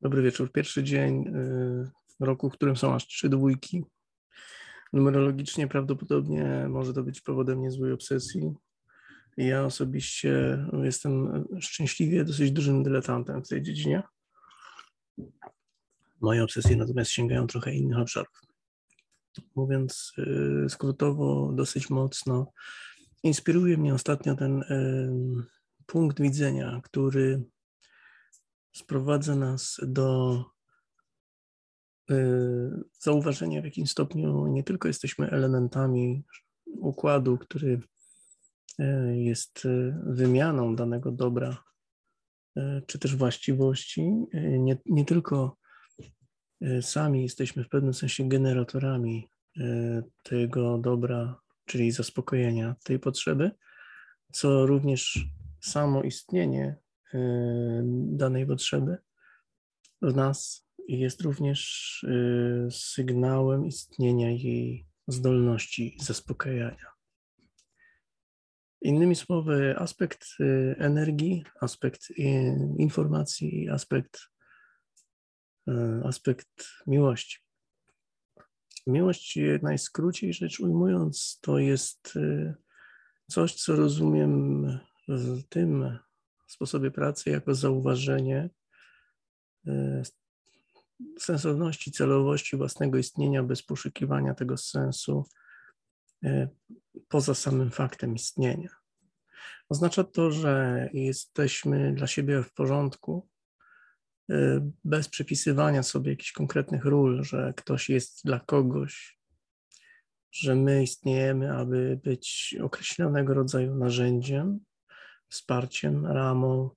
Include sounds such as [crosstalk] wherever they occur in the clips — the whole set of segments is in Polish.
Dobry wieczór. Pierwszy dzień y, roku, w którym są aż trzy dwójki. Numerologicznie prawdopodobnie może to być powodem niezłej obsesji. Ja osobiście jestem szczęśliwie dosyć dużym dyletantem w tej dziedzinie. Moje obsesje natomiast sięgają trochę innych obszarów. Mówiąc y, skrótowo, dosyć mocno, inspiruje mnie ostatnio ten y, punkt widzenia, który sprowadza nas do y, zauważenia, w jakim stopniu nie tylko jesteśmy elementami układu, który y, jest y, wymianą danego dobra, czy też właściwości, nie, nie tylko sami jesteśmy w pewnym sensie generatorami tego dobra, czyli zaspokojenia tej potrzeby, co również samo istnienie danej potrzeby w nas jest również y, sygnałem istnienia jej zdolności zaspokajania. Innymi słowy, aspekt y, energii, aspekt informacji, aspekt, aspekt miłości. Miłość, najskróciej rzecz ujmując, to jest coś, co rozumiem w tym sposobie pracy jako zauważenie e, sensowności, celowości własnego istnienia bez poszukiwania tego sensu e, poza samym faktem istnienia. Oznacza to, że jesteśmy dla siebie w porządku, e, bez przypisywania sobie jakichś konkretnych ról, że ktoś jest dla kogoś, że my istniejemy, aby być określonego rodzaju narzędziem, wsparciem, ramą,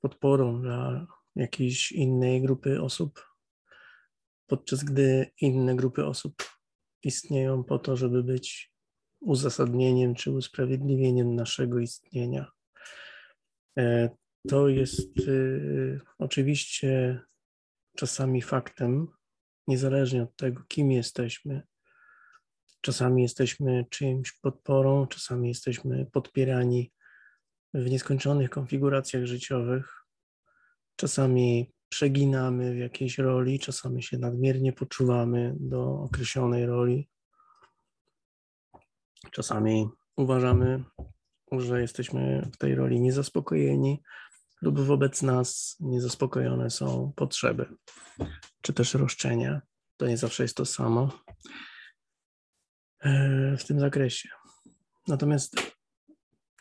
podporą dla jakiejś innej grupy osób, podczas gdy inne grupy osób istnieją po to, żeby być uzasadnieniem czy usprawiedliwieniem naszego istnienia. E, to jest y, oczywiście czasami faktem, niezależnie od tego, kim jesteśmy. Czasami jesteśmy czyimś podporą, czasami jesteśmy podpierani w nieskończonych konfiguracjach życiowych. Czasami przeginamy w jakiejś roli, czasami się nadmiernie poczuwamy do określonej roli. Czasami uważamy, że jesteśmy w tej roli niezaspokojeni lub wobec nas niezaspokojone są potrzeby, czy też roszczenia. To nie zawsze jest to samo e, w tym zakresie. Natomiast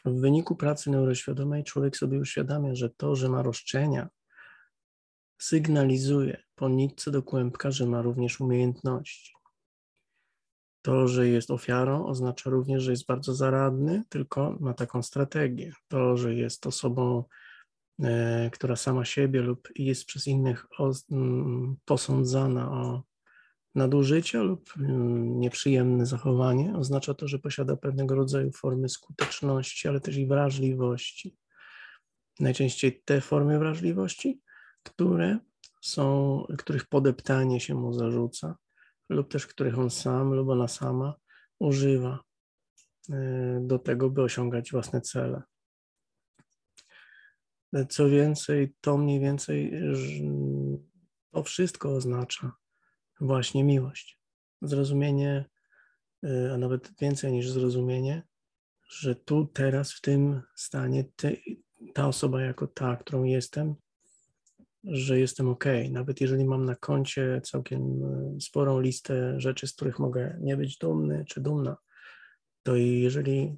w wyniku pracy neuroświadomej człowiek sobie uświadamia, że to, że ma roszczenia, sygnalizuje po nitce do kłębka, że ma również umiejętności. To, że jest ofiarą, oznacza również, że jest bardzo zaradny, tylko ma taką strategię. To, że jest osobą, e, która sama siebie lub jest przez innych posądzana o Nadużycie lub mm, nieprzyjemne zachowanie oznacza to, że posiada pewnego rodzaju formy skuteczności, ale też i wrażliwości. Najczęściej te formy wrażliwości, które są, których podeptanie się mu zarzuca, lub też których on sam lub ona sama używa e, do tego, by osiągać własne cele. Co więcej, to mniej więcej to wszystko oznacza, właśnie miłość. Zrozumienie, y, a nawet więcej niż zrozumienie, że tu, teraz, w tym stanie, ty, ta osoba jako ta, którą jestem, że jestem ok. Nawet jeżeli mam na koncie całkiem y, sporą listę rzeczy, z których mogę nie być dumny czy dumna, to jeżeli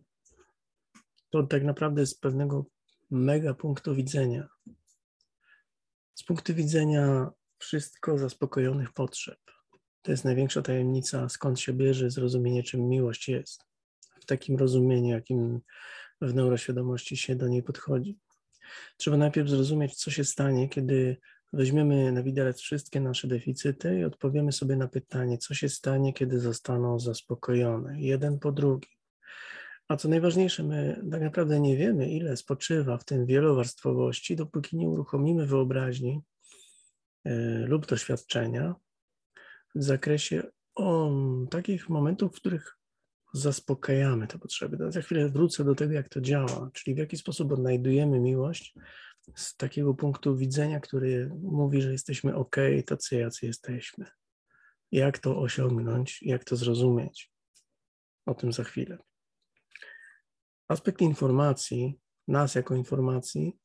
to tak naprawdę z pewnego mega punktu widzenia, z punktu widzenia wszystko zaspokojonych potrzeb. To jest największa tajemnica, skąd się bierze zrozumienie, czym miłość jest. W takim rozumieniu, jakim w neuroświadomości się do niej podchodzi. Trzeba najpierw zrozumieć, co się stanie, kiedy weźmiemy na widelec wszystkie nasze deficyty i odpowiemy sobie na pytanie, co się stanie, kiedy zostaną zaspokojone, jeden po drugim. A co najważniejsze, my tak naprawdę nie wiemy, ile spoczywa w tym wielowarstwowości, dopóki nie uruchomimy wyobraźni lub doświadczenia w zakresie o, takich momentów, w których zaspokajamy te potrzeby. Za chwilę wrócę do tego, jak to działa, czyli w jaki sposób odnajdujemy miłość z takiego punktu widzenia, który mówi, że jesteśmy ok, tacy jacy jesteśmy. Jak to osiągnąć, jak to zrozumieć? O tym za chwilę. Aspekt informacji, nas jako informacji,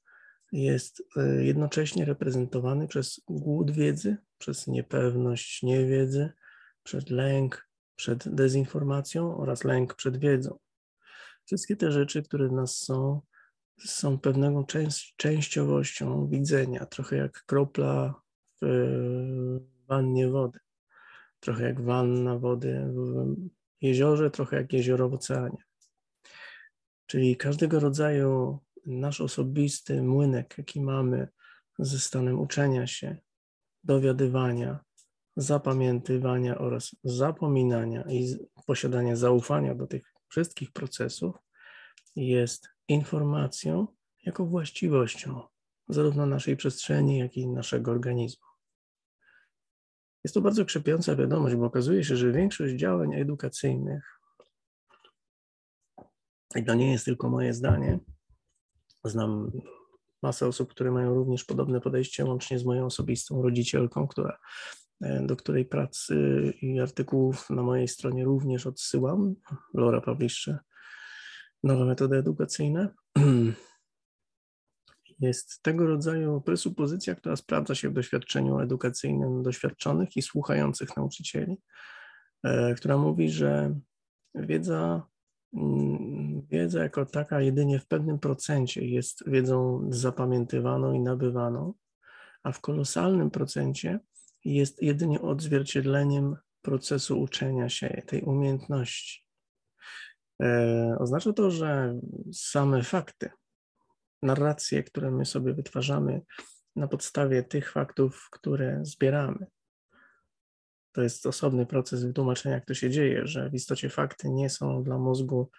jest e, jednocześnie reprezentowany przez głód wiedzy, przez niepewność niewiedzy, przed lęk przed dezinformacją oraz lęk przed wiedzą. Wszystkie te rzeczy, które w nas są, są pewną część, częściowością widzenia, trochę jak kropla w wannie wody, trochę jak wanna wody w jeziorze, trochę jak jezioro w oceanie. Czyli każdego rodzaju nasz osobisty młynek, jaki mamy ze stanem uczenia się, dowiadywania, zapamiętywania oraz zapominania i posiadania zaufania do tych wszystkich procesów jest informacją jako właściwością zarówno naszej przestrzeni, jak i naszego organizmu. Jest to bardzo krzepiąca wiadomość, bo okazuje się, że większość działań edukacyjnych, i to nie jest tylko moje zdanie, znam masę osób, które mają również podobne podejście, łącznie z moją osobistą rodzicielką, która E, do której pracy i artykułów na mojej stronie również odsyłam. Laura Publisher, nowe metody edukacyjne. [clears throat] Jest tego rodzaju presupozycja, która sprawdza się w doświadczeniu edukacyjnym doświadczonych i słuchających nauczycieli, e, która mówi, że wiedza, wiedza jako taka jedynie w pewnym procencie jest wiedzą zapamiętywaną i nabywaną, a w kolosalnym procencie jest jedynie odzwierciedleniem procesu uczenia się tej umiejętności. E, oznacza to, że same fakty, narracje, które my sobie wytwarzamy na podstawie tych faktów, które zbieramy, to jest osobny proces wytłumaczenia, jak to się dzieje, że w istocie fakty nie są dla mózgu,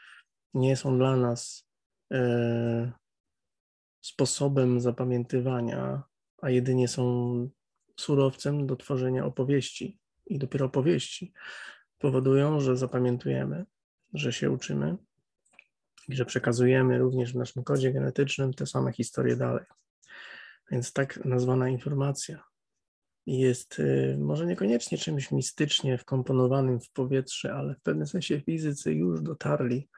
nie są dla nas e, sposobem zapamiętywania, a jedynie są surowcem do tworzenia opowieści. I dopiero opowieści powodują, że zapamiętujemy, że się uczymy i że przekazujemy również w naszym kodzie genetycznym te same historie dalej. Więc tak nazwana informacja jest y, może niekoniecznie czymś mistycznie wkomponowanym w powietrze, ale w pewnym sensie fizycy już dotarli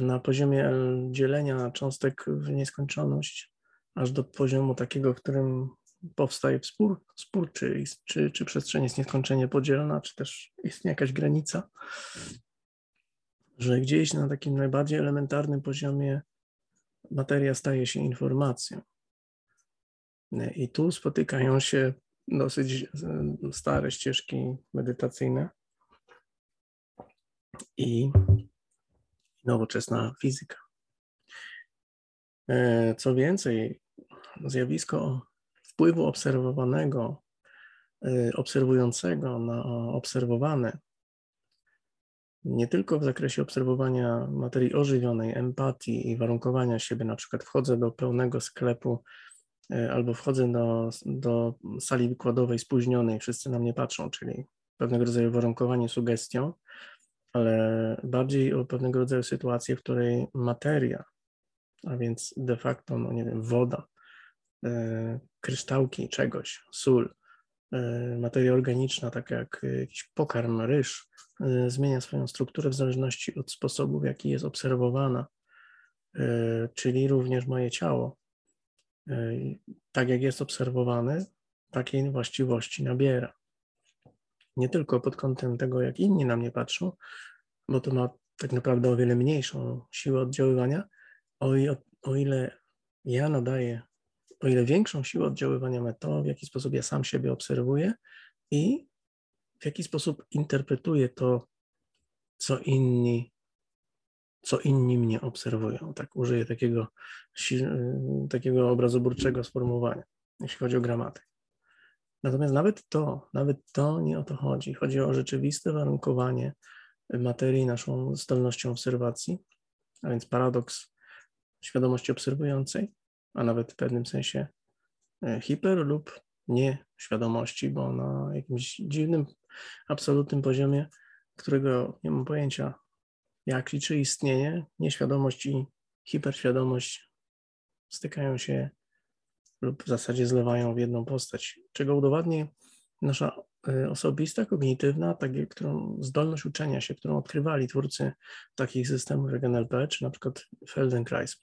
na poziomie dzielenia cząstek w nieskończoność, aż do poziomu takiego, w którym powstaje spór, spór czy, czy, czy przestrzeń jest nieskończenie podzielna, czy też istnieje jakaś granica, że gdzieś na takim najbardziej elementarnym poziomie materia staje się informacją. I tu spotykają się dosyć stare ścieżki medytacyjne i nowoczesna fizyka. E, co więcej, zjawisko wpływu obserwowanego, y, obserwującego na obserwowane, nie tylko w zakresie obserwowania materii ożywionej, empatii i warunkowania siebie, na przykład wchodzę do pełnego sklepu albo wchodzę do, do sali wykładowej spóźnionej, wszyscy na mnie patrzą, czyli pewnego rodzaju warunkowanie sugestią, ale bardziej o pewnego rodzaju sytuację, w której materia, a więc de facto, no nie wiem, woda, E, kryształki czegoś, sól, e, materia organiczna, taka jak jakiś pokarm, ryż, e, zmienia swoją strukturę w zależności od sposobu, w jaki jest obserwowana, czyli również moje ciało. Tak jak jest obserwowane, takiej właściwości nabiera. Nie tylko pod kątem tego, jak inni na mnie patrzą, bo to ma tak naprawdę o wiele mniejszą siłę oddziaływania, o, o ile ja nadaję o ile większą siłę oddziaływania ma to, w jaki sposób ja sam siebie obserwuję i w jaki sposób interpretuję to, co inni, co inni mnie obserwują. Tak użyję takiego, takiego obrazoburczego sformułowania, jeśli chodzi o gramatykę. Natomiast nawet to, nawet to nie o to chodzi. Chodzi o rzeczywiste warunkowanie materii naszą zdolnością obserwacji, a więc paradoks świadomości obserwującej a nawet w pewnym sensie e, hiper lub nieświadomości, bo na jakimś dziwnym, absolutnym poziomie, którego nie mam pojęcia, jak liczy istnienie, nieświadomość i hiperświadomość stykają się lub w zasadzie zlewają w jedną postać, czego udowadni nasza y, osobista, kognitywna, tak, którą, zdolność uczenia się, którą odkrywali twórcy takich systemów jak NLP, czy na przykład Feldenkrais.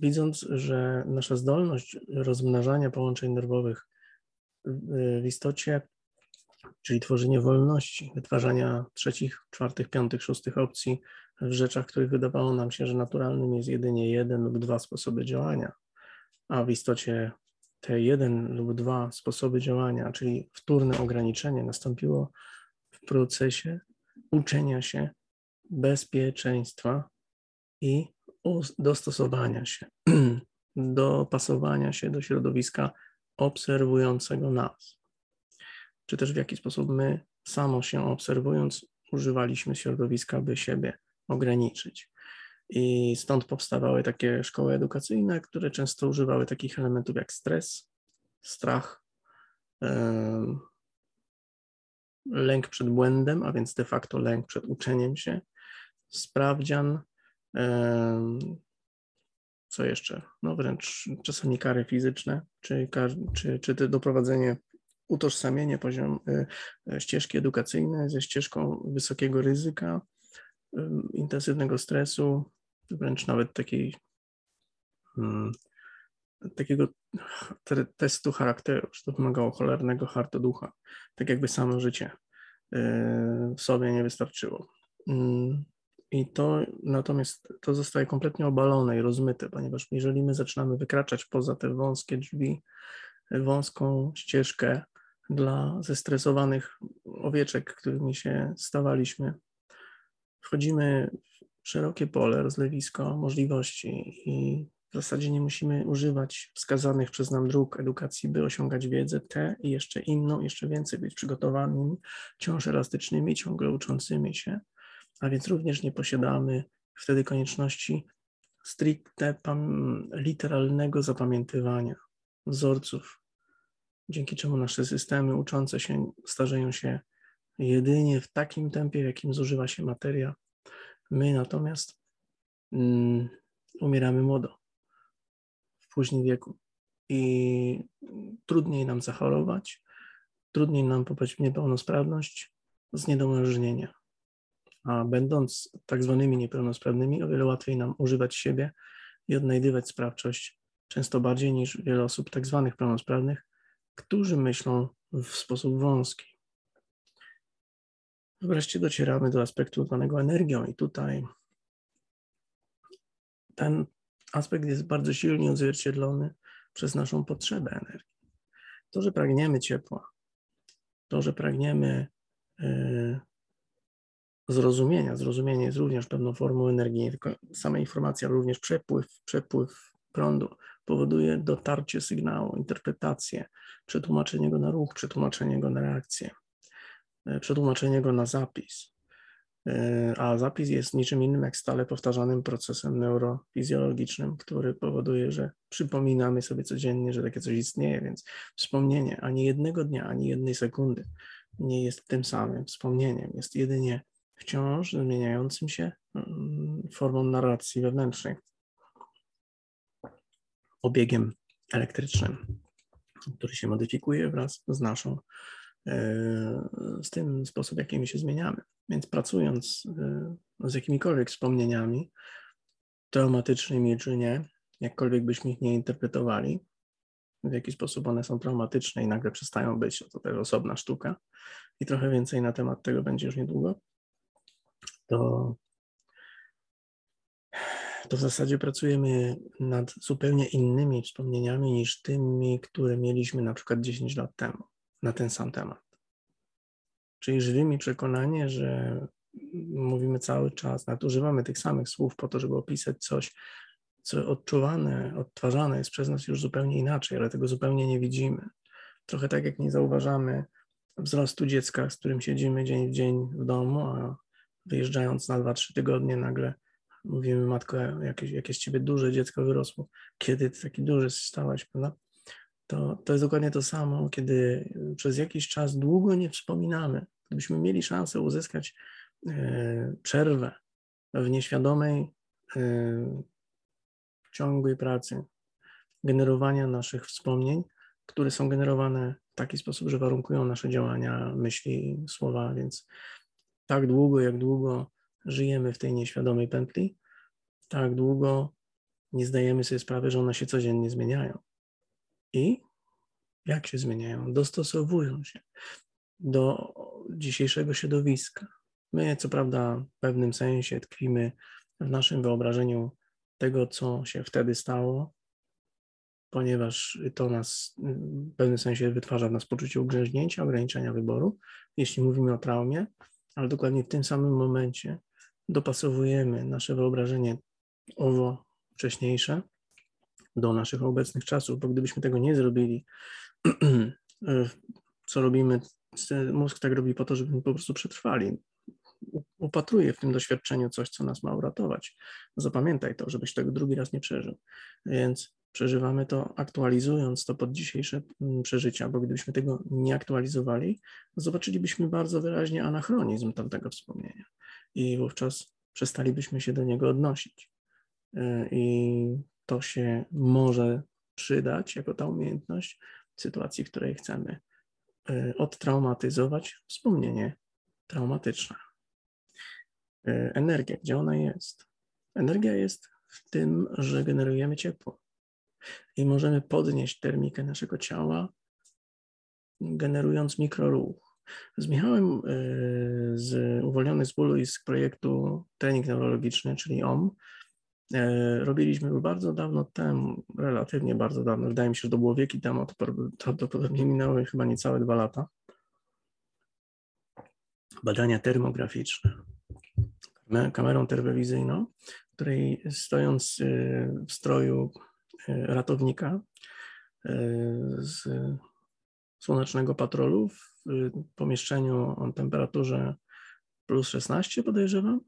Widząc, że nasza zdolność rozmnażania połączeń nerwowych w istocie, czyli tworzenie wolności, wytwarzania trzecich, czwartych, piątych, szóstych opcji w rzeczach, których wydawało nam się, że naturalnym jest jedynie jeden lub dwa sposoby działania, a w istocie te jeden lub dwa sposoby działania, czyli wtórne ograniczenie, nastąpiło w procesie uczenia się bezpieczeństwa i dostosowania się, [clears throat] dopasowania się do środowiska obserwującego nas. Czy też w jaki sposób my, samo się obserwując, używaliśmy środowiska, by siebie ograniczyć. I stąd powstawały takie szkoły edukacyjne, które często używały takich elementów jak stres, strach, lęk przed błędem, a więc de facto lęk przed uczeniem się, sprawdzian, co jeszcze? No wręcz czasami kary fizyczne, czy, czy, czy doprowadzenie, utożsamienie poziom e, ścieżki edukacyjnej ze ścieżką wysokiego ryzyka, intensywnego stresu, wręcz nawet takiej, hmm, takiego testu charakteru, że to wymagało cholernego hartoducha, tak jakby samo życie w sobie nie wystarczyło. Mm, I to natomiast to zostaje kompletnie obalone i rozmyte, ponieważ jeżeli my zaczynamy wykraczać poza te wąskie drzwi, wąską ścieżkę dla zestresowanych owieczek, którymi się stawaliśmy, wchodzimy w szerokie pole, rozlewisko możliwości i w zasadzie nie musimy używać wskazanych przez nam dróg edukacji, by osiągać wiedzę tę i jeszcze inną, jeszcze więcej być przygotowanymi, wciąż elastycznymi, ciągle uczącymi się, a więc również nie posiadamy wtedy konieczności stricte literalnego zapamiętywania wzorców, dzięki czemu nasze systemy uczące się starzeją się jedynie w takim tempie, w jakim zużywa się materia. My natomiast mm, umieramy młodo, w późnym wieku i trudniej nam zachorować, trudniej nam popaść w niepełnosprawność z niedomarżnienia. A będąc tak zwanymi niepełnosprawnymi, o wiele łatwiej nam używać siebie i odnajdywać sprawczość, często bardziej niż wiele osób tak zwanych pełnosprawnych, którzy myślą w sposób wąski. Wreszcie docieramy do aspektu zwanego energią, i tutaj ten aspekt jest bardzo silnie odzwierciedlony przez naszą potrzebę energii. To, że pragniemy ciepła, to, że pragniemy yy, zrozumienia, zrozumienie jest również pewną formą energii, nie tylko sama informacja, ale również przepływ, przepływ prądu powoduje dotarcie sygnału, interpretację, przetłumaczenie go na ruch, przetłumaczenie go na reakcję. E, przetłumaczenie go na zapis. E, a zapis jest niczym innym jak stale powtarzanym procesem neurofizjologicznym, który powoduje, że przypominamy sobie codziennie, że takie coś istnieje, więc wspomnienie ani jednego dnia, ani jednej sekundy nie jest tym samym wspomnieniem, jest jedynie wciąż zmieniającym się mm, formą narracji wewnętrznej, obiegiem elektrycznym, który się modyfikuje wraz z naszą z tym sposób, w jaki my się zmieniamy. Więc pracując e, z jakimikolwiek wspomnieniami, traumatycznymi czy nie, jakkolwiek byśmy ich nie interpretowali, w jaki sposób one są traumatyczne i nagle przestają być, to też osobna sztuka i trochę więcej na temat tego będzie już niedługo, to, to w zasadzie pracujemy nad zupełnie innymi wspomnieniami niż tymi, które mieliśmy na przykład 10 lat temu na ten sam temat. Czyli żywi mi przekonanie, że mówimy cały czas, nadużywamy tych samych słów po to, żeby opisać coś, co odczuwane, odtwarzane jest przez nas już zupełnie inaczej, ale tego zupełnie nie widzimy. Trochę tak jak nie zauważamy wzrostu dziecka, z którym siedzimy dzień w dzień w domu, a wyjeżdżając na 2-3 tygodnie nagle mówimy, matko, jakieś, jakieś ciebie duże dziecko wyrosło, kiedy ty taki duży stałaś, prawda? to, to jest dokładnie to samo, kiedy przez jakiś czas długo nie wspominamy. Gdybyśmy mieli szansę uzyskać e, przerwę w nieświadomej, e, ciągłej pracy, generowania naszych wspomnień, które są generowane w taki sposób, że warunkują nasze działania, myśli, słowa, więc tak długo, jak długo żyjemy w tej nieświadomej pętli, tak długo nie zdajemy sobie sprawy, że one się codziennie zmieniają. I jak się zmieniają? Dostosowują się do dzisiejszego środowiska. My, co prawda, w pewnym sensie tkwimy w naszym wyobrażeniu tego, co się wtedy stało, ponieważ to nas w pewnym sensie wytwarza w nas poczucie ugrzęźnięcia, ograniczenia wyboru, jeśli mówimy o traumie, ale dokładnie w tym samym momencie dopasowujemy nasze wyobrażenie owo wcześniejsze do naszych obecnych czasów, bo gdybyśmy tego nie zrobili, [clears throat] co robimy, mózg tak robi po to, żebyśmy po prostu przetrwali. Upatruje w tym doświadczeniu coś, co nas ma uratować. Zapamiętaj to, żebyś tego drugi raz nie przeżył. Więc przeżywamy to, aktualizując to pod dzisiejsze mm, przeżycia, bo gdybyśmy tego nie aktualizowali, zobaczylibyśmy bardzo wyraźnie anachronizm tamtego wspomnienia i wówczas przestalibyśmy się do niego odnosić. Y, I to się może przydać jako ta umiejętność w sytuacji, w której chcemy y, odtraumatyzować wspomnienie traumatyczne. Y, energia, gdzie ona jest? Energia jest w tym, że generujemy ciepło i możemy podnieść termikę naszego ciała, generując mikroruch. Z Michałem y, z Uwolniony z bólu i z projektu Trening Neurologiczny, czyli OM, E, robiliśmy bardzo dawno temu, relatywnie bardzo dawno, wydaje mi się, że to było wieki temu, to prawdopodobnie minęły chyba niecałe dwa lata, badania termograficzne. Kamerą termowizyjną, której stojąc e, w stroju e, ratownika z słonecznego patrolu w pomieszczeniu o temperaturze plus 16 podejrzewam,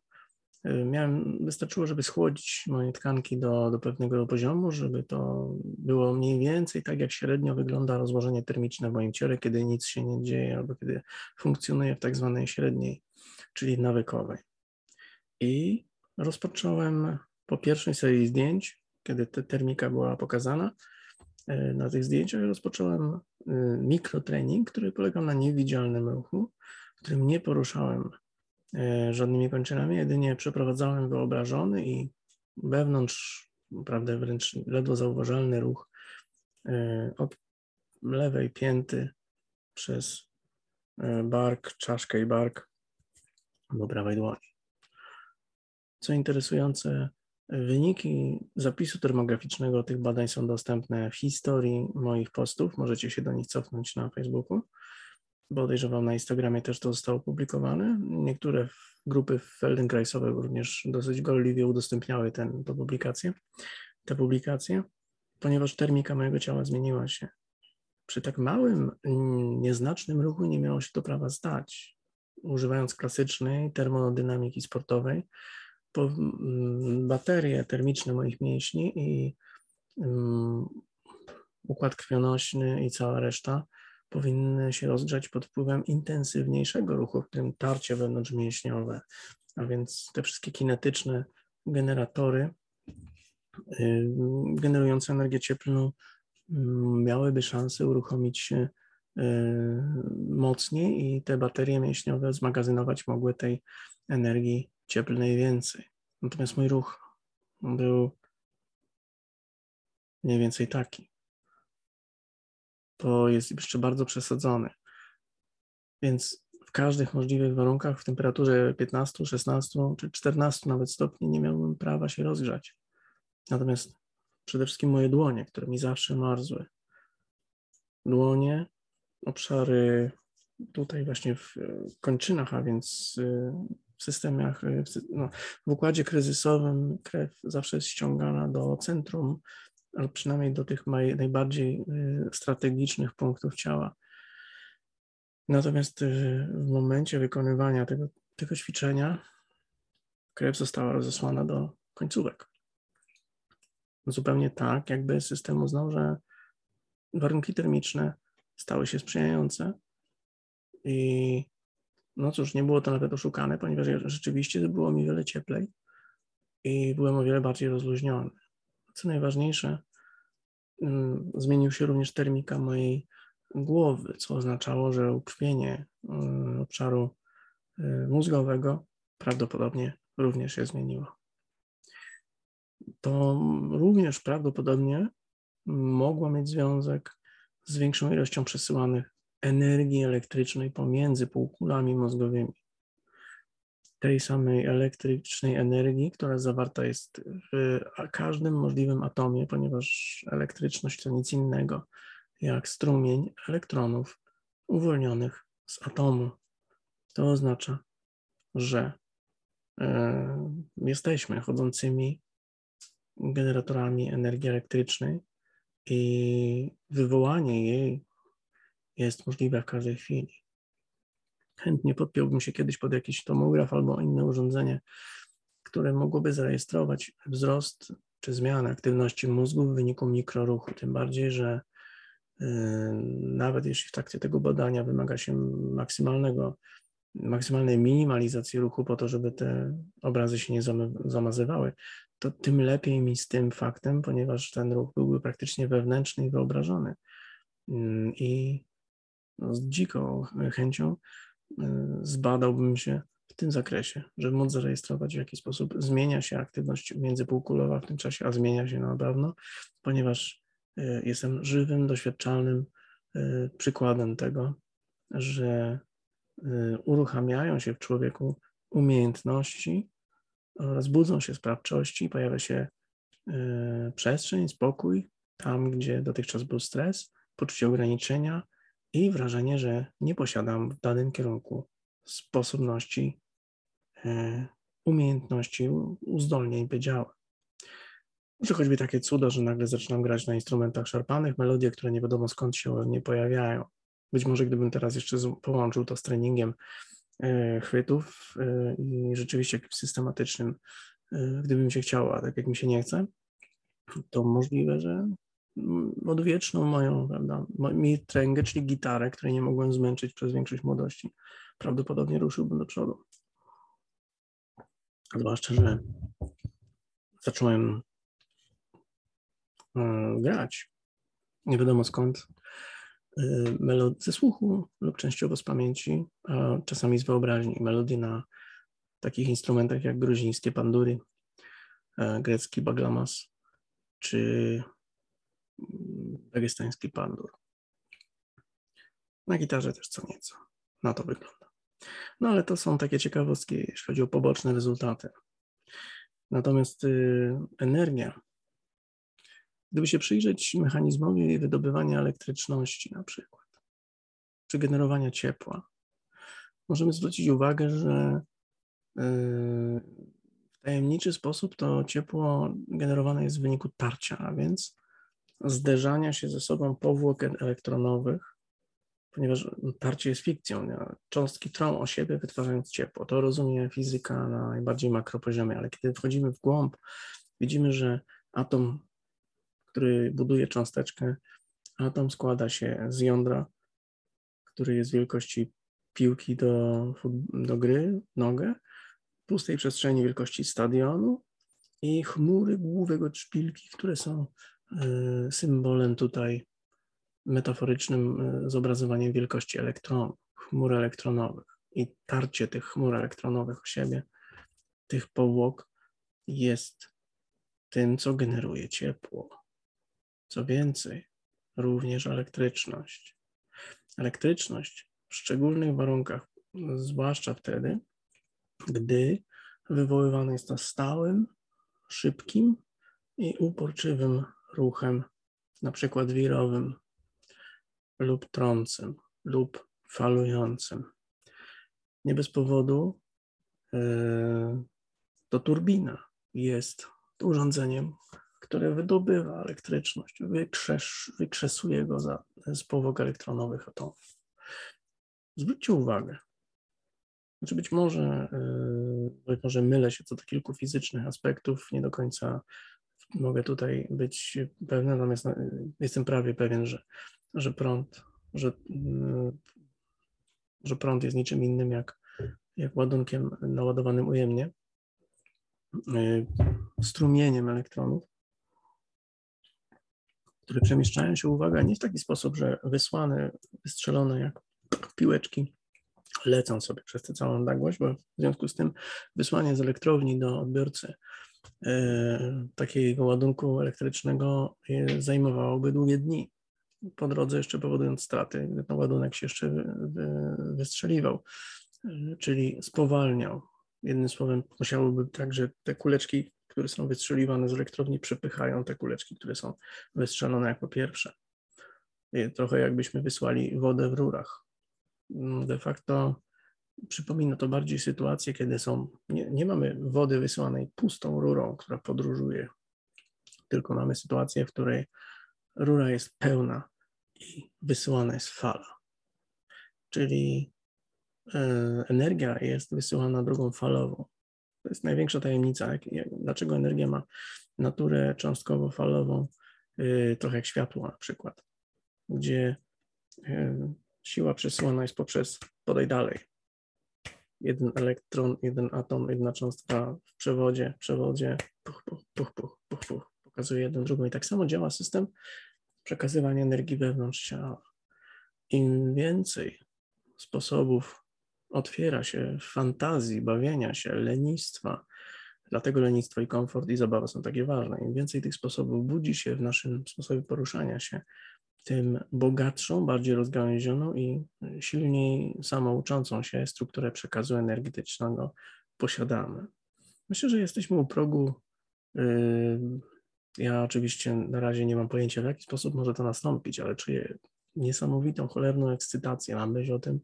Y, miałem, wystarczyło, żeby schłodzić moje tkanki do, do pewnego poziomu, żeby to było mniej więcej tak, jak średnio wygląda rozłożenie termiczne w moim ciele, kiedy nic się nie dzieje albo kiedy funkcjonuje w tak zwanej średniej, czyli nawykowej. I rozpocząłem po pierwszej serii zdjęć, kiedy ta termika była pokazana, y, na tych zdjęciach rozpocząłem y, mikrotrening, który polegał na niewidzialnym ruchu, w którym nie poruszałem E, żadnymi kończynami, jedynie przeprowadzałem wyobrażony i wewnątrz, naprawdę wręcz ledwo zauważalny ruch e, od lewej pięty przez e, bark, czaszkę i bark do prawej dłoni. Co interesujące, wyniki zapisu termograficznego tych badań są dostępne w historii moich postów. Możecie się do nich cofnąć na Facebooku podejrzewam na Instagramie też to zostało opublikowane. Niektóre grupy Feldenkraisowe również dosyć gorliwie udostępniały ten, tę publikację, te publikacje, ponieważ termika mojego ciała zmieniła się. Przy tak małym, nieznacznym ruchu nie miało się to prawa stać. Używając klasycznej termodynamiki sportowej, po, baterie termiczne moich mięśni i um, układ krwionośny i cała reszta powinny się rozgrzać pod wpływem intensywniejszego ruchu, w tym tarcie wewnątrzmięśniowe, a więc te wszystkie kinetyczne generatory generujące energię cieplną miałyby szansę uruchomić się y, mocniej i te baterie mięśniowe zmagazynować mogły tej energii cieplnej więcej. Natomiast mój ruch był mniej więcej taki to jest jeszcze bardzo przesadzony. Więc w każdych możliwych warunkach, w temperaturze 15, 16 czy 14 nawet stopni, nie miałbym prawa się rozgrzać. Natomiast przede wszystkim moje dłonie, które mi zawsze marzły. Dłonie, obszary tutaj właśnie w kończynach, a więc w systemach, no, w układzie kryzysowym krew zawsze jest ściągana do centrum albo przynajmniej do tych najbardziej y, strategicznych punktów ciała. Natomiast y, w momencie wykonywania tego, tego ćwiczenia krew została rozesłana do końcówek. Zupełnie tak, jakby system uznał, że warunki termiczne stały się sprzyjające i no cóż, nie było to nawet oszukane, ponieważ rzeczywiście było mi wiele cieplej i byłem o wiele bardziej rozluźniony co najważniejsze, mm, zmienił się również termika mojej głowy, co oznaczało, że ukrwienie mm, obszaru y, mózgowego prawdopodobnie również się zmieniło. To również prawdopodobnie mogło mieć związek z większą ilością przesyłanych energii elektrycznej pomiędzy półkulami mózgowymi. Tej samej elektrycznej energii, która zawarta jest w każdym możliwym atomie, ponieważ elektryczność to nic innego jak strumień elektronów uwolnionych z atomu. To oznacza, że e, jesteśmy chodzącymi generatorami energii elektrycznej i wywołanie jej jest możliwe w każdej chwili. Chętnie podpiąłbym się kiedyś pod jakiś tomograf albo inne urządzenie, które mogłoby zarejestrować wzrost czy zmianę aktywności mózgu w wyniku mikroruchu. Tym bardziej, że yy, nawet jeśli w trakcie tego badania wymaga się maksymalnego, maksymalnej minimalizacji ruchu po to, żeby te obrazy się nie zamazywały, to tym lepiej mi z tym faktem, ponieważ ten ruch byłby praktycznie wewnętrzny i wyobrażony. Yy, I no, z dziką chęcią y, zbadałbym się w tym zakresie, żeby móc zarejestrować, w jaki sposób zmienia się aktywność międzypółkulowa w tym czasie, a zmienia się na pewno, ponieważ y, jestem żywym, doświadczalnym y, przykładem tego, że uruchamiają się w człowieku umiejętności oraz budzą się sprawczości, pojawia się przestrzeń, spokój, tam gdzie dotychczas był stres, poczucie ograniczenia, i wrażenie, że nie posiadam w danym kierunku sposobności, e, umiejętności, uzdolnień by działać. Może choćby takie cuda, że nagle zaczynam grać na instrumentach szarpanych, melodie, które nie wiadomo skąd się nie pojawiają. Być może gdybym teraz jeszcze połączył to z treningiem e, chwytów e, i rzeczywiście systematycznym, gdybym się chciał, a tak jak mi się nie chce, to możliwe, że odwieczną moją, prawda, mitręgę, czyli gitarę, której nie mogłem zmęczyć przez większość młodości, prawdopodobnie ruszyłbym do przodu. Zwłaszcza, że zacząłem e, grać, nie wiadomo skąd, e, melod ze słuchu lub częściowo z pamięci, a czasami z wyobraźni. Melodie na takich instrumentach jak gruzińskie pandury, e, grecki baglamas, czy dagestański pandur. Na gitarze też co nieco. Na to wygląda. No ale to są takie ciekawostki, jeśli chodzi o poboczne rezultaty. Natomiast y, energia, gdyby się przyjrzeć mechanizmowi wydobywania elektryczności na przykład, czy generowania ciepła, możemy zwrócić uwagę, że y, w tajemniczy sposób to ciepło generowane jest w wyniku tarcia, a więc zderzania się ze sobą powłok elektronowych, ponieważ tarcie jest fikcją. Cząstki trą o siebie, wytwarzając ciepło. To rozumie fizyka na najbardziej makropoziomie, ale kiedy wchodzimy w głąb, widzimy, że atom, który buduje cząsteczkę, atom składa się z jądra, który jest wielkości piłki do, do gry, nogę, pustej przestrzeni wielkości stadionu i chmury główek od szpilki, które są symbolem tutaj metaforycznym y, zobrazowaniem wielkości elektronów, chmur elektronowych i tarcie tych chmur elektronowych o siebie, tych powłok jest tym, co generuje ciepło. Co więcej, również elektryczność. Elektryczność w szczególnych warunkach, zwłaszcza wtedy, gdy wywoływane jest to stałym, szybkim i uporczywym ruchem, na przykład wirowym lub trącym lub falującym. Nie bez powodu e, to turbina jest urządzeniem, które wydobywa elektryczność, wykrzesuje go za, z powłok elektronowych atomów. Zwróćcie uwagę, znaczy być może, e, być może mylę się co do kilku fizycznych aspektów, nie do końca mogę tutaj być pewny, natomiast no, jestem prawie pewien, że, że prąd, że, mm, że prąd jest niczym innym jak, jak ładunkiem naładowanym ujemnie, y, strumieniem elektronów, które przemieszczają się, uwaga, nie w taki sposób, że wysłane, wystrzelone jak piłeczki lecą sobie przez tę całą odległość, bo w związku z tym wysłanie z elektrowni do odbiorcy takiego ładunku elektrycznego e, zajmowałoby długie dni. Po drodze jeszcze powodując straty, gdy ten ładunek się jeszcze wy, wy, wystrzeliwał, e, czyli spowalniał. Jednym słowem, musiałoby tak, że te kuleczki, które są wystrzeliwane z elektrowni, przepychają te kuleczki, które są wystrzelone jako pierwsze. Trochę jakbyśmy wysłali wodę w rurach Mm, de facto przypomina to bardziej sytuację, kiedy są, nie, nie mamy wody wysyłanej pustą rurą, która podróżuje, tylko mamy sytuację, w której rura jest pełna i wysyłana jest fala. Czyli e, energia jest wysyłana drogą falową. To jest największa tajemnica, jak, jak, dlaczego energia ma naturę cząstkowo-falową, y, trochę jak światło na przykład, gdzie y, Siła przesyłana jest poprzez, podaj dalej, jeden elektron, jeden atom, jedna cząstka w przewodzie, przewodzie, puch, puch, puch, puch, puch, puch, pokazuje jeden drugą. I tak samo działa system przekazywania energii wewnątrz ciała. Im więcej sposobów otwiera się fantazji, bawienia się, lenistwa, dlatego lenistwo i komfort i zabawa są takie ważne. Im więcej tych sposobów budzi się w naszym sposobie poruszania się, tym bogatszą, bardziej rozgałęzioną i silniej samouczącą się strukturę przekazu energetycznego posiadamy. Myślę, że jesteśmy u progu. Yy, ja oczywiście na razie nie mam pojęcia, w jaki sposób może to nastąpić, ale czuję niesamowitą, cholerną ekscytację na myśl o tym,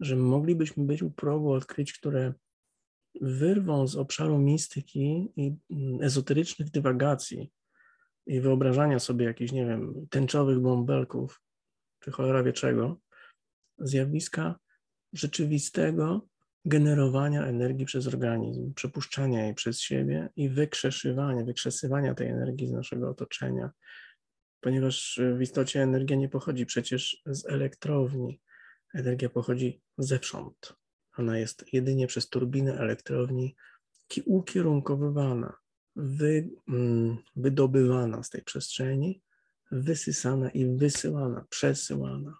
że moglibyśmy być u progu odkryć, które wyrwą z obszaru mistyki i mm, ezoterycznych dywagacji i wyobrażania sobie jakichś, nie wiem, tęczowych bąbelków, czy cholera wie czego, zjawiska rzeczywistego generowania energii przez organizm, przepuszczania jej przez siebie i wykrzeszywania, wykrzesywania tej energii z naszego otoczenia, ponieważ w istocie energia nie pochodzi przecież z elektrowni, energia pochodzi zewsząd. Ona jest jedynie przez turbinę elektrowni ukierunkowywana wy, mm, wydobywana z tej przestrzeni, wysysana i wysyłana, przesyłana.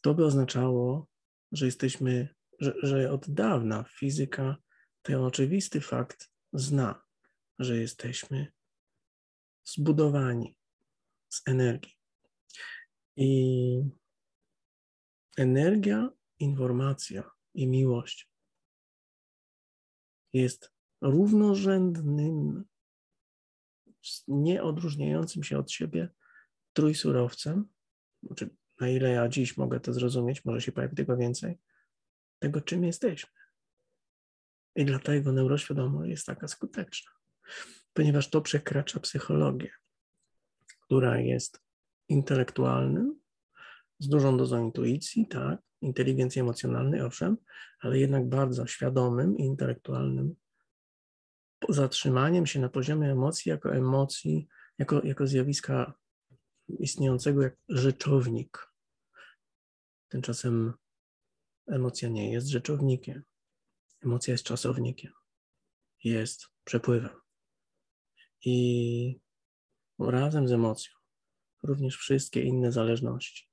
To by oznaczało, że jesteśmy, że, że od dawna fizyka ten oczywisty fakt zna, że jesteśmy zbudowani z energii. I energia, informacja i miłość jest równorzędnym, nieodróżniającym się od siebie trójsurowcem, znaczy na ile ja dziś mogę to zrozumieć, może się pojawi tego więcej, tego czym jesteśmy. I dlatego neuroświadomość jest taka skuteczna, ponieważ to przekracza psychologię, która jest intelektualnym, z dużą dozą intuicji, tak, inteligencji emocjonalnej, owszem, ale jednak bardzo świadomym i intelektualnym zatrzymaniem się na poziomie emocji jako emocji, jako, jako zjawiska istniejącego jak rzeczownik. Tymczasem emocja nie jest rzeczownikiem. Emocja jest czasownikiem. Jest przepływem. I razem z emocją również wszystkie inne zależności.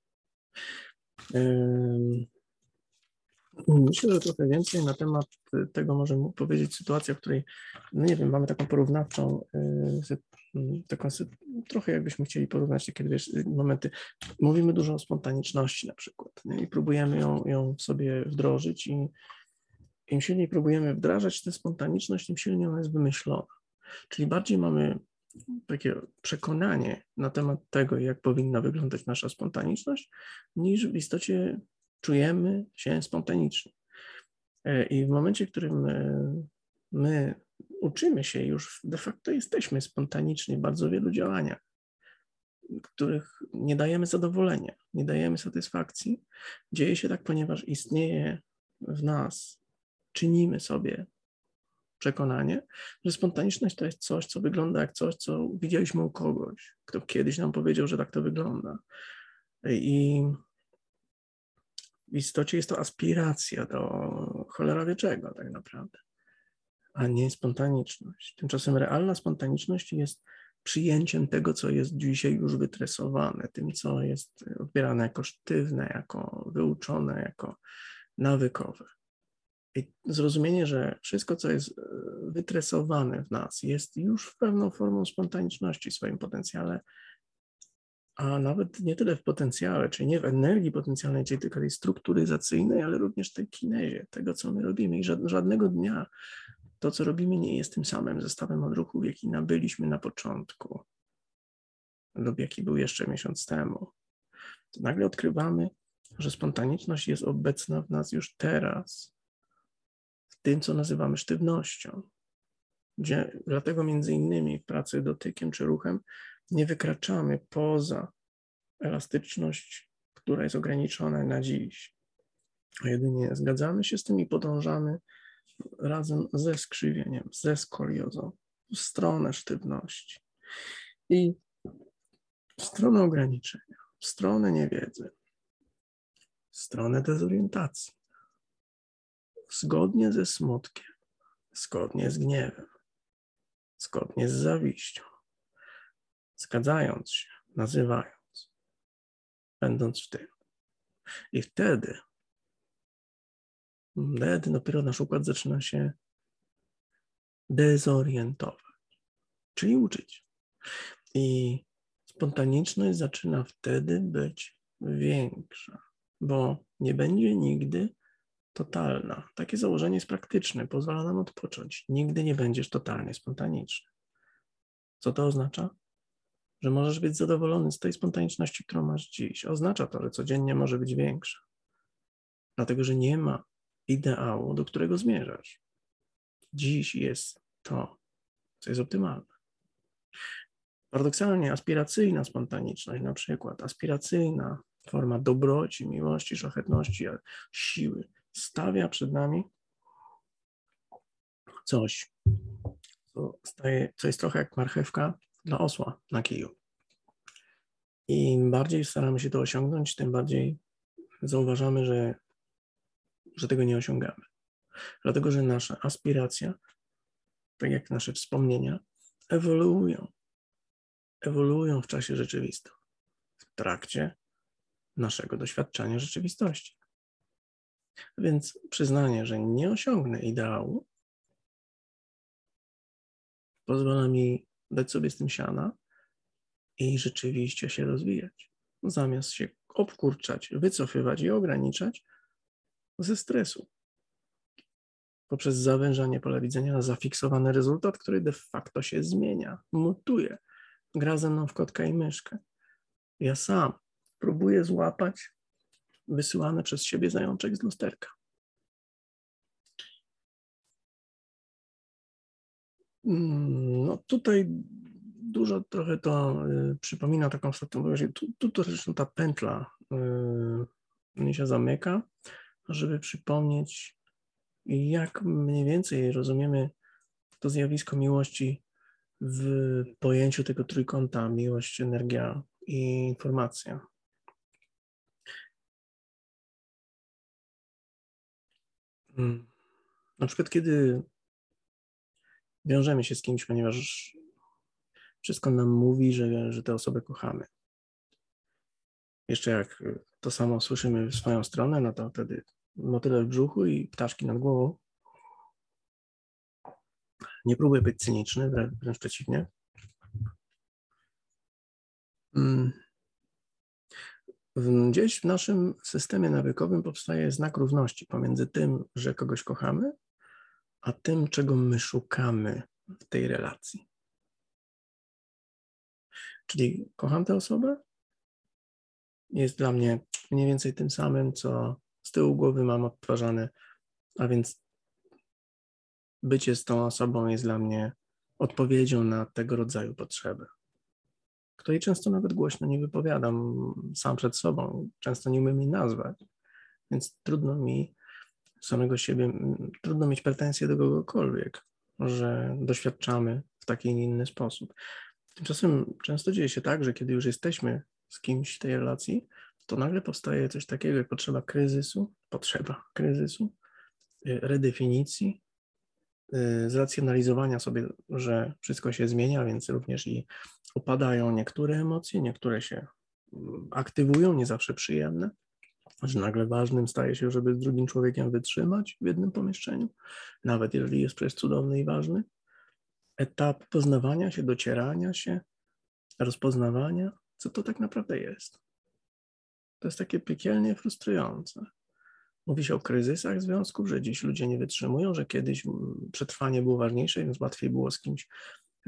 Myślę, że trochę więcej na temat tego możemy powiedzieć sytuacja, w której, no nie wiem, mamy taką porównawczą, y, taką, trochę jakbyśmy chcieli porównać takie wiesz, momenty. Mówimy dużo o spontaniczności na przykład nie? i próbujemy ją, ją sobie wdrożyć i im silniej próbujemy wdrażać tę spontaniczność, tym silniej ona jest wymyślona. Czyli bardziej mamy takie przekonanie na temat tego, jak powinna wyglądać nasza spontaniczność, niż w istocie czujemy się spontanicznie. E, I w momencie, w którym e, my uczymy się już, de facto jesteśmy spontaniczni w bardzo wielu działaniach, których nie dajemy zadowolenia, nie dajemy satysfakcji. Dzieje się tak, ponieważ istnieje w nas, czynimy sobie przekonanie, że spontaniczność to jest coś, co wygląda jak coś, co widzieliśmy u kogoś, kto kiedyś nam powiedział, że tak to wygląda. I w istocie jest to aspiracja do cholera wie czego tak naprawdę, a nie spontaniczność. Tymczasem realna spontaniczność jest przyjęciem tego, co jest dzisiaj już wytresowane, tym, co jest odbierane jako sztywne, jako wyuczone, jako nawykowe. I zrozumienie, że wszystko, co jest e, wytresowane w nas, jest już pewną formą spontaniczności w swoim potencjale, a nawet nie tyle w potencjale, czyli nie w energii potencjalnej, czyli tylko tej strukturyzacyjnej, ale również tej kinezie, tego, co my robimy. I żadnego dnia to, co robimy, nie jest tym samym zestawem odruchów, jaki nabyliśmy na początku lub jaki był jeszcze miesiąc temu. To nagle odkrywamy, że spontaniczność jest obecna w nas już teraz, w tym, co nazywamy sztywnością. Gdzie, dlatego między innymi w pracy dotykiem czy ruchem nie wykraczamy poza elastyczność, która jest ograniczona na dziś. A jedynie zgadzamy się z tym i podążamy razem ze skrzywieniem, ze skoliozą w stronę sztywności i w stronę ograniczenia, w stronę niewiedzy, w stronę dezorientacji, zgodnie ze smutkiem, zgodnie z gniewem, zgodnie z zawiścią, zgadzając się, nazywając, będąc w tym. I wtedy wtedy dopiero nasz układ zaczyna się dezorientować, czyli uczyć. I spontaniczność zaczyna wtedy być większa, bo nie będzie nigdy totalna. Takie założenie jest praktyczne, pozwala nam odpocząć. Nigdy nie będziesz totalnie spontaniczny. Co to oznacza? Że możesz być zadowolony z tej spontaniczności, którą masz dziś. Oznacza to, że codziennie może być większa. Dlatego, że nie ma ideału, do którego zmierzasz. Dziś jest to, co jest optymalne. Paradoksalnie aspiracyjna spontaniczność, na przykład aspiracyjna forma dobroci, miłości, szlachetności, siły, stawia przed nami coś, co, staje, co jest trochę jak marchewka dla osła na kiju. Im bardziej staramy się to osiągnąć, tym bardziej zauważamy, że że tego nie osiągamy. Dlatego, że nasza aspiracja, tak jak nasze wspomnienia, ewoluują. Ewoluują w czasie rzeczywistym, w trakcie naszego doświadczania rzeczywistości. Więc przyznanie, że nie osiągnę ideału, pozwala mi dać sobie z tym siana i rzeczywiście się rozwijać. Zamiast się obkurczać, wycofywać i ograniczać, ze stresu. Poprzez zawężanie pola widzenia na zafiksowany rezultat, który de facto się zmienia, mutuje. Gra ze mną w kotka i myszkę. Ja sam próbuję złapać wysyłany przez siebie zajączek z lusterka. No tutaj dużo trochę to y, przypomina taką sytuację. Tu, tu, tu zresztą ta pętla y, się zamyka żeby przypomnieć, jak mniej więcej rozumiemy to zjawisko miłości w pojęciu tego trójkąta miłość, energia i informacja. Hmm. Na przykład, kiedy wiążemy się z kimś, ponieważ wszystko nam mówi, że, że tę osobę kochamy. Jeszcze jak to samo słyszymy w swoją stronę, no to wtedy motyle w brzuchu i ptaszki nad głową. Nie próbuję być cyniczny, wręcz przeciwnie. Mm. Gdzieś w naszym systemie nawykowym powstaje znak równości pomiędzy tym, że kogoś kochamy, a tym, czego my szukamy w tej relacji. Czyli kocham tę osobę, jest dla mnie mniej więcej tym samym, co z tyłu głowy mam odtwarzane, a więc bycie z tą osobą jest dla mnie odpowiedzią na tego rodzaju potrzeby, której często nawet głośno nie wypowiadam sam przed sobą, często nie umiem jej nazwać, więc trudno mi samego siebie, trudno mieć pretensje do kogokolwiek, że doświadczamy w taki nie inny sposób. Tymczasem często dzieje się tak, że kiedy już jesteśmy z kimś w tej relacji, to nagle powstaje coś takiego jak potrzeba kryzysu, potrzeba kryzysu, y, redefinicji y, zracjonalizowania sobie, że wszystko się zmienia, więc również i opadają niektóre emocje, niektóre się mm, aktywują, nie zawsze przyjemne, że nagle ważnym staje się, żeby z drugim człowiekiem wytrzymać w jednym pomieszczeniu, nawet jeżeli jest przecież cudowny i ważny. Etap poznawania się, docierania się, rozpoznawania, co to tak naprawdę jest. To jest takie piekielnie frustrujące. Mówi się o kryzysach związków, że dziś ludzie nie wytrzymują, że kiedyś mm, przetrwanie było ważniejsze, więc łatwiej było z kimś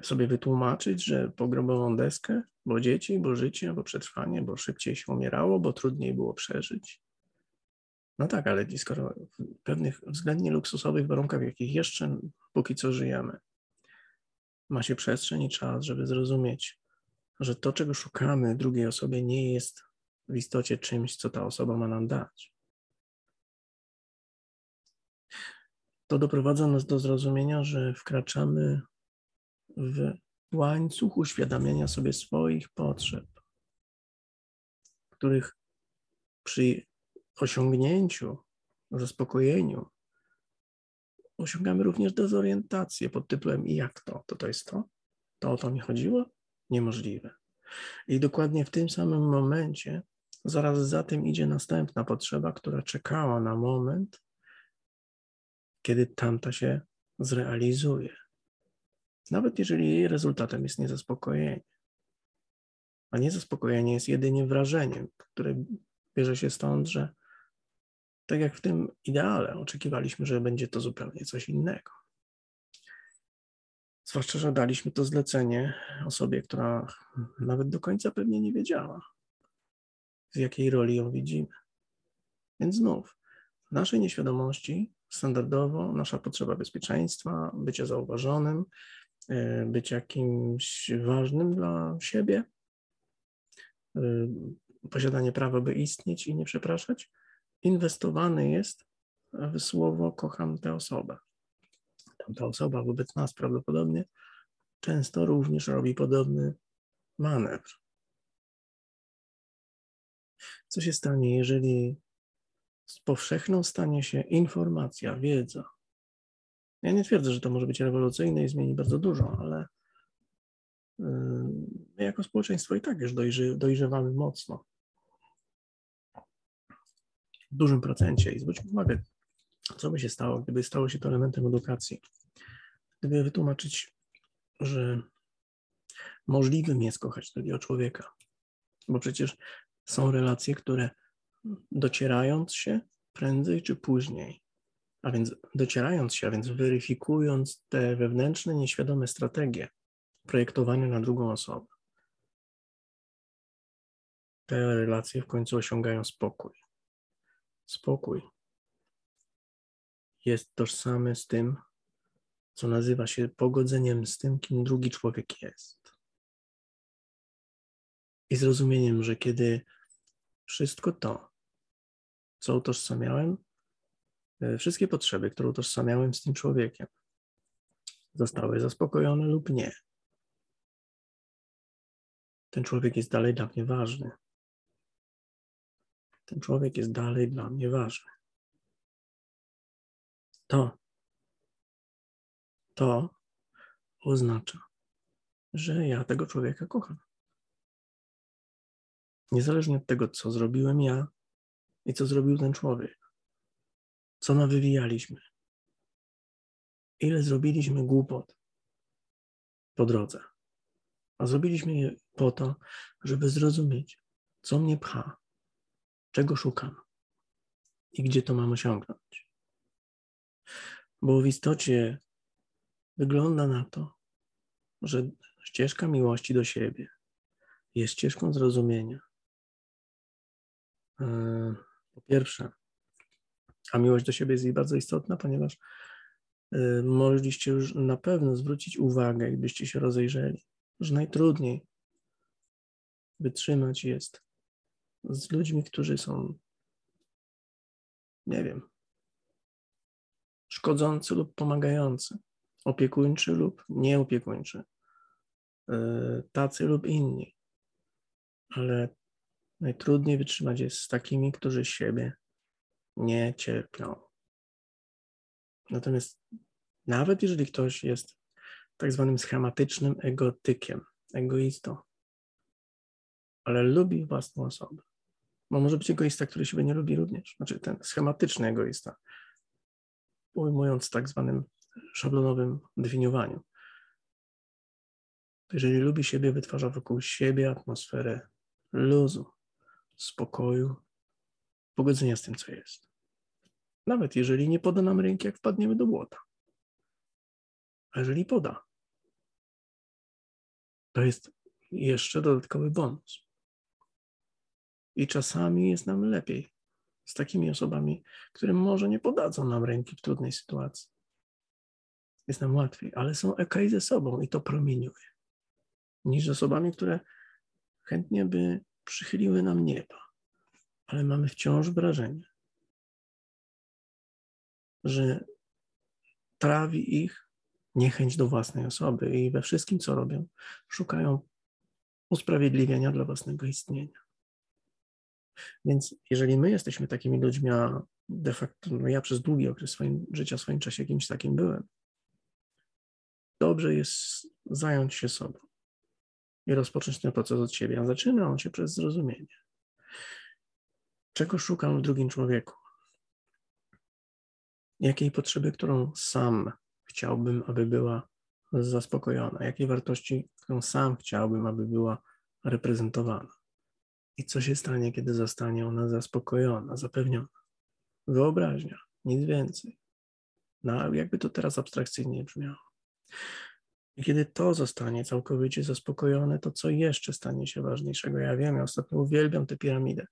sobie wytłumaczyć, że pogrobową deskę, bo dzieci, bo życie, bo przetrwanie, bo szybciej się umierało, bo trudniej było przeżyć. No tak, ale skoro w pewnych względnie luksusowych warunkach, w jakich jeszcze póki co żyjemy, ma się przestrzeń i czas, żeby zrozumieć, że to, czego szukamy drugiej osobie, nie jest w istocie czymś, co ta osoba ma nam dać. To doprowadza nas do zrozumienia, że wkraczamy w łańcuch uświadamiania sobie swoich potrzeb, których przy osiągnięciu, zaspokojeniu osiągamy również dezorientację pod tytułem i jak to? To to jest to? To o to mi chodziło? Niemożliwe. I dokładnie w tym samym momencie, zaraz za tym idzie następna potrzeba, która czekała na moment, kiedy tamta się zrealizuje. Nawet jeżeli jej rezultatem jest niezaspokojenie. A niezaspokojenie jest jedynie wrażeniem, które bierze się stąd, że tak jak w tym ideale, oczekiwaliśmy, że będzie to zupełnie coś innego. Zwłaszcza, że daliśmy to zlecenie osobie, która nawet do końca pewnie nie wiedziała, z jakiej roli ją widzimy. Więc znów, w naszej nieświadomości standardowo nasza potrzeba bezpieczeństwa, bycia zauważonym, być kimś ważnym dla siebie, e, posiadanie prawa, by istnieć i nie przepraszać, inwestowany jest w słowo kocham tę osobę. Tamta osoba wobec nas prawdopodobnie często również robi podobny manewr. Co się stanie, jeżeli z powszechną stanie się informacja, wiedza? Ja nie twierdzę, że to może być rewolucyjne i zmieni bardzo dużo, ale my jako społeczeństwo i tak już dojrzy, dojrzewamy mocno w dużym procencie. I zwróćmy uwagę, co by się stało, gdyby stało się to elementem edukacji. Gdyby wytłumaczyć, że możliwym jest kochać drugiego człowieka. Bo przecież są relacje, które docierając się prędzej czy później, a więc docierając się, a więc weryfikując te wewnętrzne, nieświadome strategie projektowane na drugą osobę, te relacje w końcu osiągają spokój spokój jest tożsamy z tym, co nazywa się pogodzeniem z tym, kim drugi człowiek jest. I zrozumieniem, że kiedy wszystko to, co utożsamiałem, wszystkie potrzeby, które utożsamiałem z tym człowiekiem, zostały zaspokojone lub nie, ten człowiek jest dalej dla mnie ważny ten człowiek jest dalej dla mnie ważny. To, to oznacza, że ja tego człowieka kocham. Niezależnie od tego, co zrobiłem ja i co zrobił ten człowiek, co nawywijaliśmy, ile zrobiliśmy głupot po drodze. A zrobiliśmy je po to, żeby zrozumieć, co mnie pcha, czego szukam i gdzie to mam osiągnąć. Bo w istocie wygląda na to, że ścieżka miłości do siebie jest ścieżką zrozumienia. E, po pierwsze, a miłość do siebie jest bardzo istotna, ponieważ e, mogliście już na pewno zwrócić uwagę, gdybyście się rozejrzeli, że najtrudniej wytrzymać jest z ludźmi, którzy są, nie wiem, szkodzący lub pomagający, opiekuńczy lub nieopiekuńczy, e, tacy lub inni. Ale najtrudniej wytrzymać jest z takimi, którzy siebie nie cierpią. Natomiast Nawet jeżeli ktoś jest tak zwanym schematycznym egotykiem, egoistą, ale lubi własną osobę. Bo może być egoista, który siebie nie lubi również. Znaczy ten schematyczny egoista, ujmując tak zwanym szablonowym definiowaniu. Jeżeli lubi siebie, wytwarza wokół siebie atmosferę luzu, spokoju, pogodzenia z tym, co jest. Nawet jeżeli nie poda nam ręki, jak wpadniemy do błota. A jeżeli poda, to jest jeszcze dodatkowy bonus. I czasami jest nam lepiej z takimi osobami, które może nie podadzą nam ręki w trudnej sytuacji. Jest nam łatwiej, ale są ok ze sobą i to promieniuje, niż z osobami, które chętnie by przychyliły nam nieba, ale mamy wciąż wrażenie, że trawi ich niechęć do własnej osoby i we wszystkim, co robią, szukają usprawiedliwienia dla własnego istnienia. Więc jeżeli my jesteśmy takimi ludźmi, a de facto no ja przez długi okres swoim, życia, w swoim czasie jakimś takim byłem, dobrze jest zająć się sobą i rozpocząć ten proces od siebie. A zaczyna on się przez zrozumienie. Czego szukam w drugim człowieku? Jakiej potrzeby, którą sam chciałbym, aby była zaspokojona? Jakiej wartości, którą sam chciałbym, aby była reprezentowana? I co się stanie, kiedy zostanie ona zaspokojona, zapewniona? Wyobraźnia, nic więcej. No, jakby to teraz abstrakcyjnie brzmiało. I kiedy to zostanie całkowicie zaspokojone, to co jeszcze stanie się ważniejszego? Ja wiem, ja ostatnio uwielbiam tę piramidę.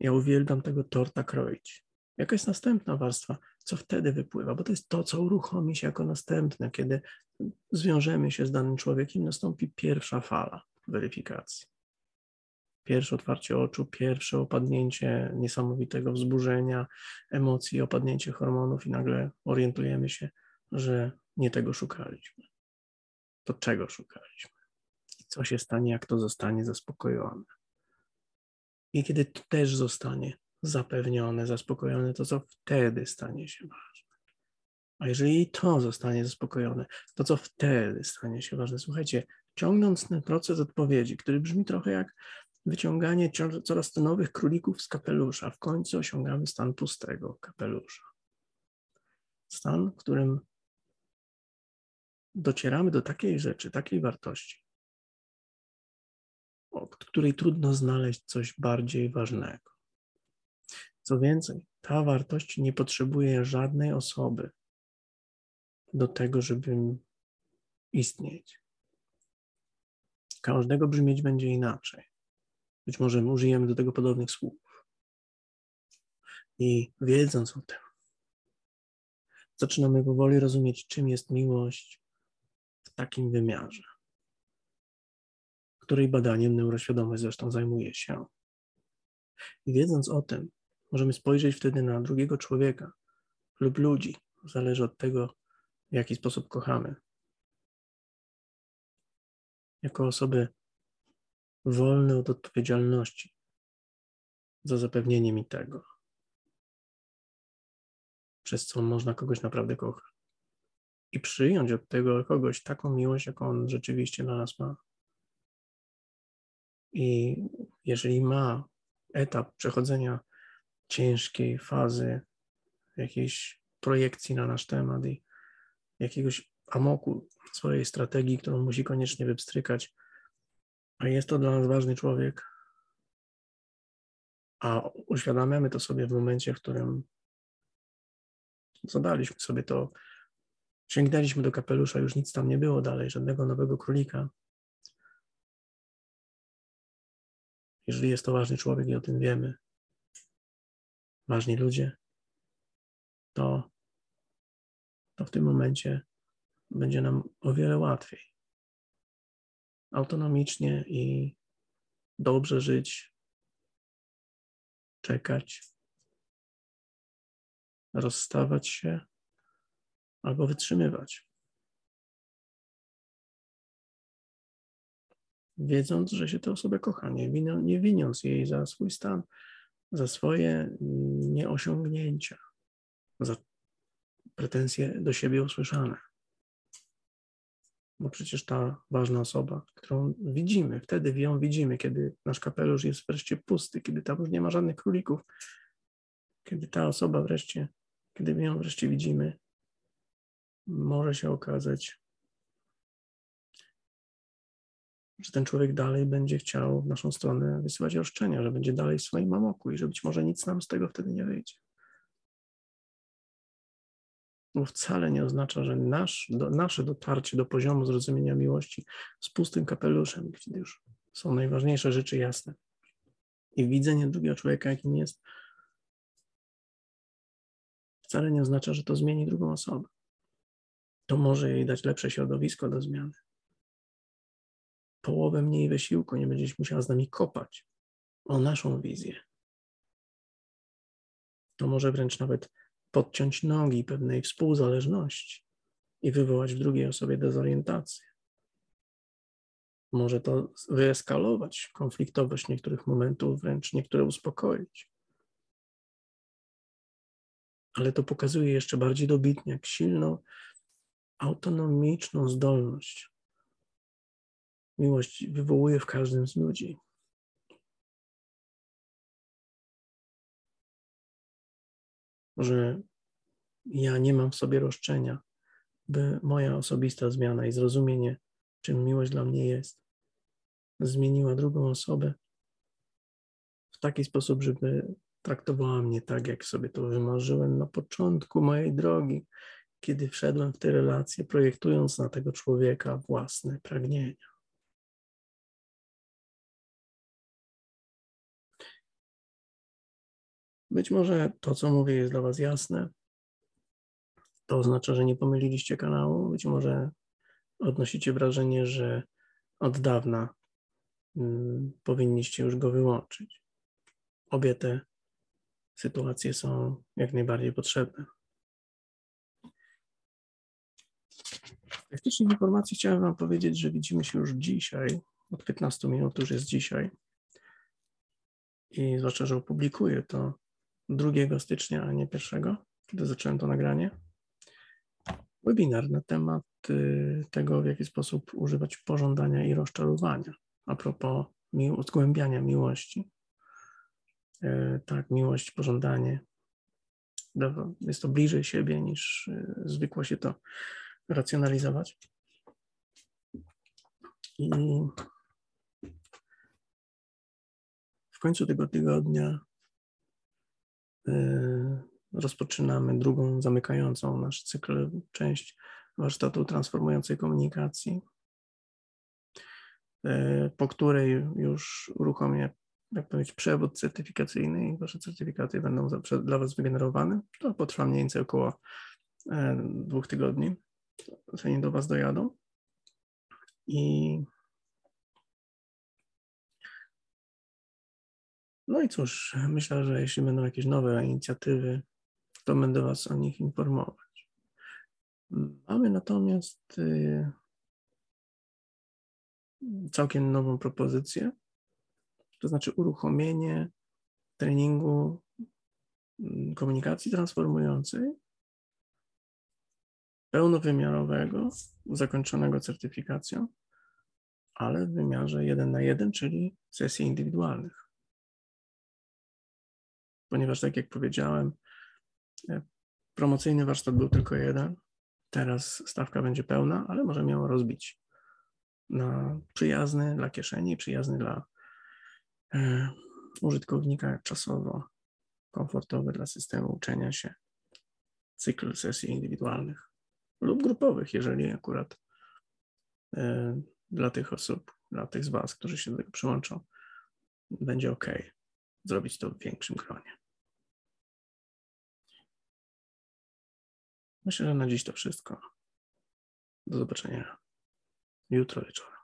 Ja uwielbiam tego torta kroić. Jaka jest następna warstwa? Co wtedy wypływa? Bo to jest to, co uruchomi się jako następne, kiedy zwiążemy się z danym człowiekiem, nastąpi pierwsza fala weryfikacji pierwsze otwarcie oczu, pierwsze opadnięcie niesamowitego wzburzenia, emocji, opadnięcie hormonów i nagle orientujemy się, że nie tego szukaliśmy. To czego szukaliśmy? I co się stanie, jak to zostanie zaspokojone? I kiedy to też zostanie zapewnione, zaspokojone, to co wtedy stanie się ważne? A jeżeli to zostanie zaspokojone, to co wtedy stanie się ważne? Słuchajcie, ciągnąc ten proces odpowiedzi, który brzmi trochę jak wyciąganie coraz to nowych królików z kapelusza. W końcu osiągamy stan pustego kapelusza. Stan, w którym docieramy do takiej rzeczy, takiej wartości, od której trudno znaleźć coś bardziej ważnego. Co więcej, ta wartość nie potrzebuje żadnej osoby do tego, żeby istnieć. Każdego brzmieć będzie inaczej. Być może użyjemy do tego podobnych słów. I wiedząc o tym, zaczynamy powoli rozumieć, czym jest miłość w takim wymiarze, której badaniem neuroświadomość zresztą zajmuje się. I wiedząc o tym, możemy spojrzeć wtedy na drugiego człowieka lub ludzi, zależy od tego, w jaki sposób kochamy, jako osoby wolny od odpowiedzialności za zapewnienie mi tego, przez co można kogoś naprawdę kochać. I przyjąć od tego kogoś taką miłość, jaką on rzeczywiście dla nas ma. I jeżeli ma etap przechodzenia ciężkiej fazy jakiejś projekcji na nasz temat i jakiegoś amoku swojej strategii, którą musi koniecznie wypstrykać, a jest to dla nas ważny człowiek, a uświadamiamy to sobie w momencie, w którym zadaliśmy sobie to, sięgnęliśmy do kapelusza, już nic tam nie było dalej, żadnego nowego królika. Jeżeli jest to ważny człowiek i o tym wiemy, ważni ludzie, to, to w tym momencie będzie nam o wiele łatwiej autonomicznie i dobrze żyć, czekać, rozstawać się albo wytrzymywać. Wiedząc, że się tę osobę kocha, nie, nie winiąc jej za swój stan, za swoje nieosiągnięcia, za pretensje do siebie usłyszane. bo przecież ta ważna osoba, którą widzimy, wtedy ją widzimy, kiedy nasz kapelusz jest wreszcie pusty, kiedy tam już nie ma żadnych królików, kiedy ta osoba wreszcie, kiedy ją wreszcie widzimy, może się okazać, że ten człowiek dalej będzie chciał w naszą stronę wysyłać roszczenia, że będzie dalej w swoim mamoku i że być może nic nam z tego wtedy nie wyjdzie. Bo wcale nie oznacza, że nasz, do, nasze dotarcie do poziomu zrozumienia miłości z pustym kapeluszem, gdzie już są najważniejsze rzeczy jasne i widzenie drugiego człowieka, jakim jest, wcale nie oznacza, że to zmieni drugą osobę. To może jej dać lepsze środowisko do zmiany połowę mniej wysiłku, nie będziesz musiała z nami kopać o naszą wizję. To może wręcz nawet podciąć nogi pewnej współzależności i wywołać w drugiej osobie dezorientację. Może to wyeskalować konfliktowość niektórych momentów, wręcz niektóre uspokoić. Ale to pokazuje jeszcze bardziej dobitnie, jak silną, autonomiczną zdolność miłość wywołuje w każdym z ludzi. Że ja nie mam w sobie roszczenia, by moja osobista zmiana i zrozumienie, czym miłość dla mnie jest, zmieniła drugą osobę w taki sposób, żeby traktowała mnie tak, jak sobie to wymarzyłem na początku mojej drogi, kiedy wszedłem w te relacje, projektując na tego człowieka własne pragnienia. Być może to, co mówię, jest dla Was jasne. To oznacza, że nie pomyliliście kanału. Być może odnosicie wrażenie, że od dawna hmm, powinniście już go wyłączyć. Obie te sytuacje są jak najbardziej potrzebne. Z praktycznych informacji chciałem Wam powiedzieć, że widzimy się już dzisiaj. Od 15 minut już jest dzisiaj. I zwłaszcza, że opublikuję to 2 stycznia, a nie 1, kiedy zacząłem to nagranie. Webinar na temat y, tego, w jaki sposób używać pożądania i rozczarowania. A propos mił zgłębiania miłości. E, tak, miłość, pożądanie. Jest to bliżej siebie niż y, zwykło się to racjonalizować. I w końcu tego tygodnia Y, rozpoczynamy drugą, zamykającą nasz cykl, część warsztatu transformującej komunikacji, y, po której już uruchomię, jak powiedzieć, przewód certyfikacyjny i wasze certyfikaty będą dla was wygenerowane. To potrwa mniej więcej około y, dwóch tygodni, zanim do was dojadą. I No i cóż, myślę, że jeśli będą jakieś nowe inicjatywy, to będę Was o nich informować. Mamy natomiast y, całkiem nową propozycję, to znaczy uruchomienie treningu mm, komunikacji transformującej, pełnowymiarowego, zakończonego certyfikacją, ale w wymiarze 1 na 1, czyli sesji indywidualnych ponieważ tak jak powiedziałem, e, promocyjny warsztat był tylko jeden. Teraz stawka będzie pełna, ale możemy ją rozbić na przyjazny dla kieszeni, przyjazny dla e, użytkownika czasowo, komfortowy dla systemu uczenia się, cykl sesji indywidualnych lub grupowych, jeżeli akurat e, dla tych osób, dla tych z Was, którzy się do tego przyłączą, będzie ok zrobić to w większym gronie. Myślę, że na dziś to wszystko. Do zobaczenia jutro wieczorem.